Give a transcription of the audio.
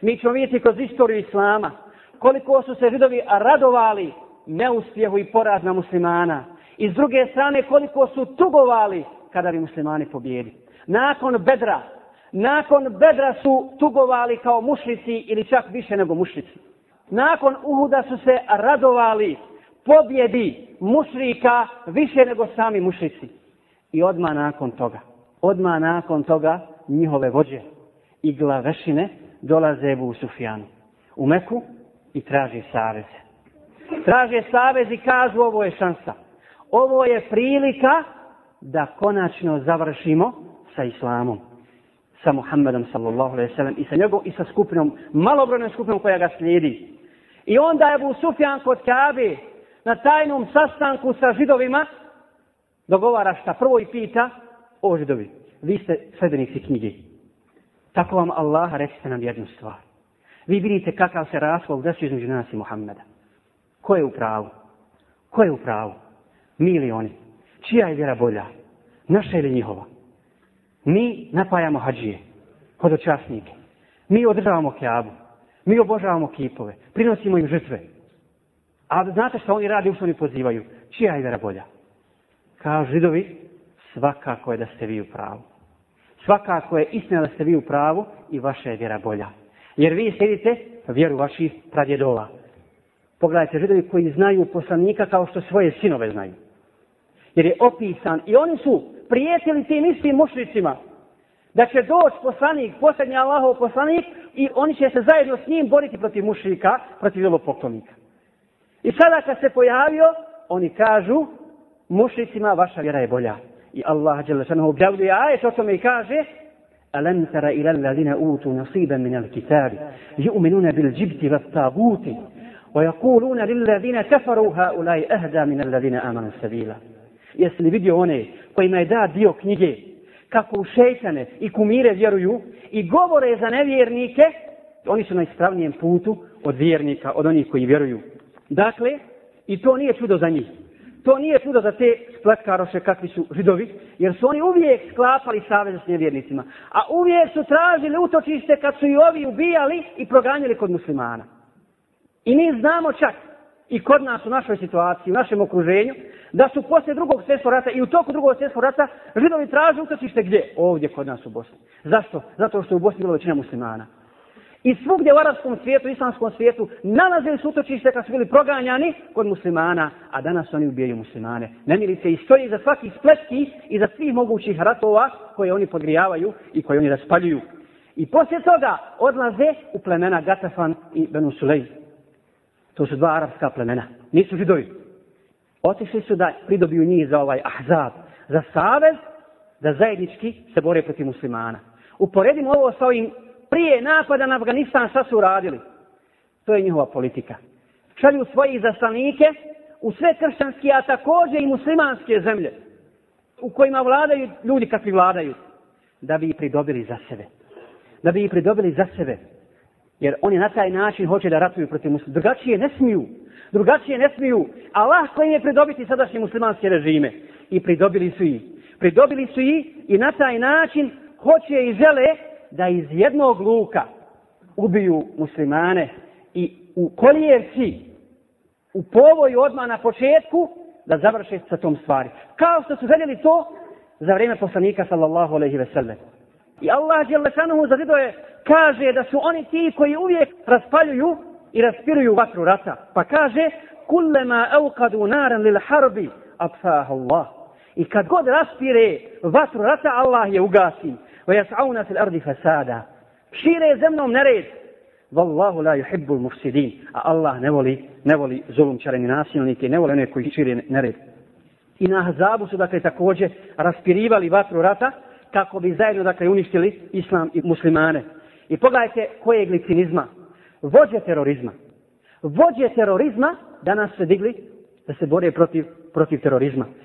Mi ćemo vidjeti kroz istoriju Islama koliko su se židovi radovali neuspjehu i porazna muslimana. I s druge strane koliko su tugovali kada bi muslimani pobjedi. Nakon bedra, nakon bedra su tugovali kao mušlici ili čak više nego mušlici. Nakon Uhuda su se radovali pobjedi mušrika više nego sami mušrici. I odma nakon toga, odma nakon toga njihove vođe i glavešine dolaze Ebu Sufjanu. U Meku i traže savez. Traže savez i kažu ovo je šansa. Ovo je prilika da konačno završimo sa islamom. Sa Muhammedom sallallahu alaihi sallam i sa njegov i sa skupinom, malobrojnom skupinom koja ga slijedi. I onda je Abu Sufjan kod Kabe na tajnom sastanku sa židovima dogovara šta prvo i pita o židovi. Vi ste sledbenici knjige. Tako vam Allah recite nam jednu stvar. Vi vidite kakav se raskol desio između nas i Muhammeda. Ko je u pravu? Ko je u pravu? Mi ili oni? Čija je vjera bolja? Naša ili njihova? Mi napajamo hađije, hodočasnike. Mi održavamo kjabu. Mi obožavamo kipove. Prinosimo im žrtve. A znate što oni radi, u što oni pozivaju? Čija je vjera bolja? Kao židovi, svakako je da ste vi u pravu. Svakako je istina da ste vi u pravu i vaša je vjera bolja. Jer vi sjedite vjeru vaših pradjedova. Pogledajte, židovi koji znaju poslanika kao što svoje sinove znaju. Jer je opisan i oni su prijetili tim istim mušnicima da će doći poslanik, posljednji Allahov poslanik i oni će se zajedno s njim boriti protiv mušnika, protiv velopoklonika. I sada kad se pojavio, oni kažu mušnicima vaša vjera je bolja I Allah Đelešanu objavljuje ajet o tome i kaže ألم تر إلى الذين أوتوا نصيبا من الكتاب يؤمنون بالجبت والطاغوت ويقولون للذين كفروا هؤلاء أهدى من الذين آمنوا السبيلا Jesi li vidio one kojima je da dio knjige kako u šeitane i kumire vjeruju i govore za nevjernike, oni su na ispravnijem putu od vjernika, od onih koji vjeruju. Dakle, i to nije čudo za njih. To nije čudo za te spletkaroše kakvi su židovi, jer su oni uvijek sklapali savez s nevjernicima. A uvijek su tražili utočište kad su i ovi ubijali i proganjali kod muslimana. I mi znamo čak i kod nas u našoj situaciji, u našem okruženju, da su poslije drugog svjetskog rata i u toku drugog svjetskog rata židovi traže utočište gdje? Ovdje kod nas u Bosni. Zašto? Zato što u Bosni bilo većina muslimana. I svugdje u arabskom svijetu, islamskom svijetu, nalazili su utočište kad su bili proganjani kod muslimana, a danas oni ubijaju muslimane. Nemilice i stoji za svaki spletki i za svih mogućih ratova koje oni podgrijavaju i koje oni raspaljuju. I poslije toga odlaze u plemena Gatafan i Benusulej. To su dva arapska plemena. Nisu židovi. Otišli su da pridobiju njih za ovaj ahzab, za savez, da zajednički se bore protiv muslimana. Uporedimo ovo sa ovim prije napada na Afganistan šta su uradili. To je njihova politika. Šalju svoje zastanike u sve kršćanske, a također i muslimanske zemlje u kojima vladaju ljudi kakvi vladaju, da bi ih pridobili za sebe. Da bi ih pridobili za sebe. Jer oni na taj način hoće da ratuju protiv muslima. Drugačije ne smiju. Drugačije ne smiju. Allah im je pridobiti sadašnje muslimanske režime. I pridobili su ih. Pridobili su ih i na taj način hoće i žele da iz jednog luka ubiju muslimane i u kolijevci, u povoju odmah na početku, da završe sa tom stvari. Kao što su željeli to za vrijeme poslanika sallallahu alaihi ve sellem. I Allah je lešanuhu za zidoje kaže da su oni ti koji uvijek raspaljuju i raspiruju vatru rata. Pa kaže, kullema evkadu naran lil harbi, apfaha Allah. I kad god raspire vatru rata, Allah je ugasi. ويسعون في الأرض فسادا شيري زمنهم نريد والله لا يحب المفسدين الله نولي نولي ظلم čareni nasilnike ne vole one koji šire nered i na Ahzabu su dakle također raspirivali vatru rata kako bi zajedno dakle uništili islam i muslimane i pogledajte koje je glicinizma vođe terorizma vođe terorizma danas se digli da se bore protiv, protiv terorizma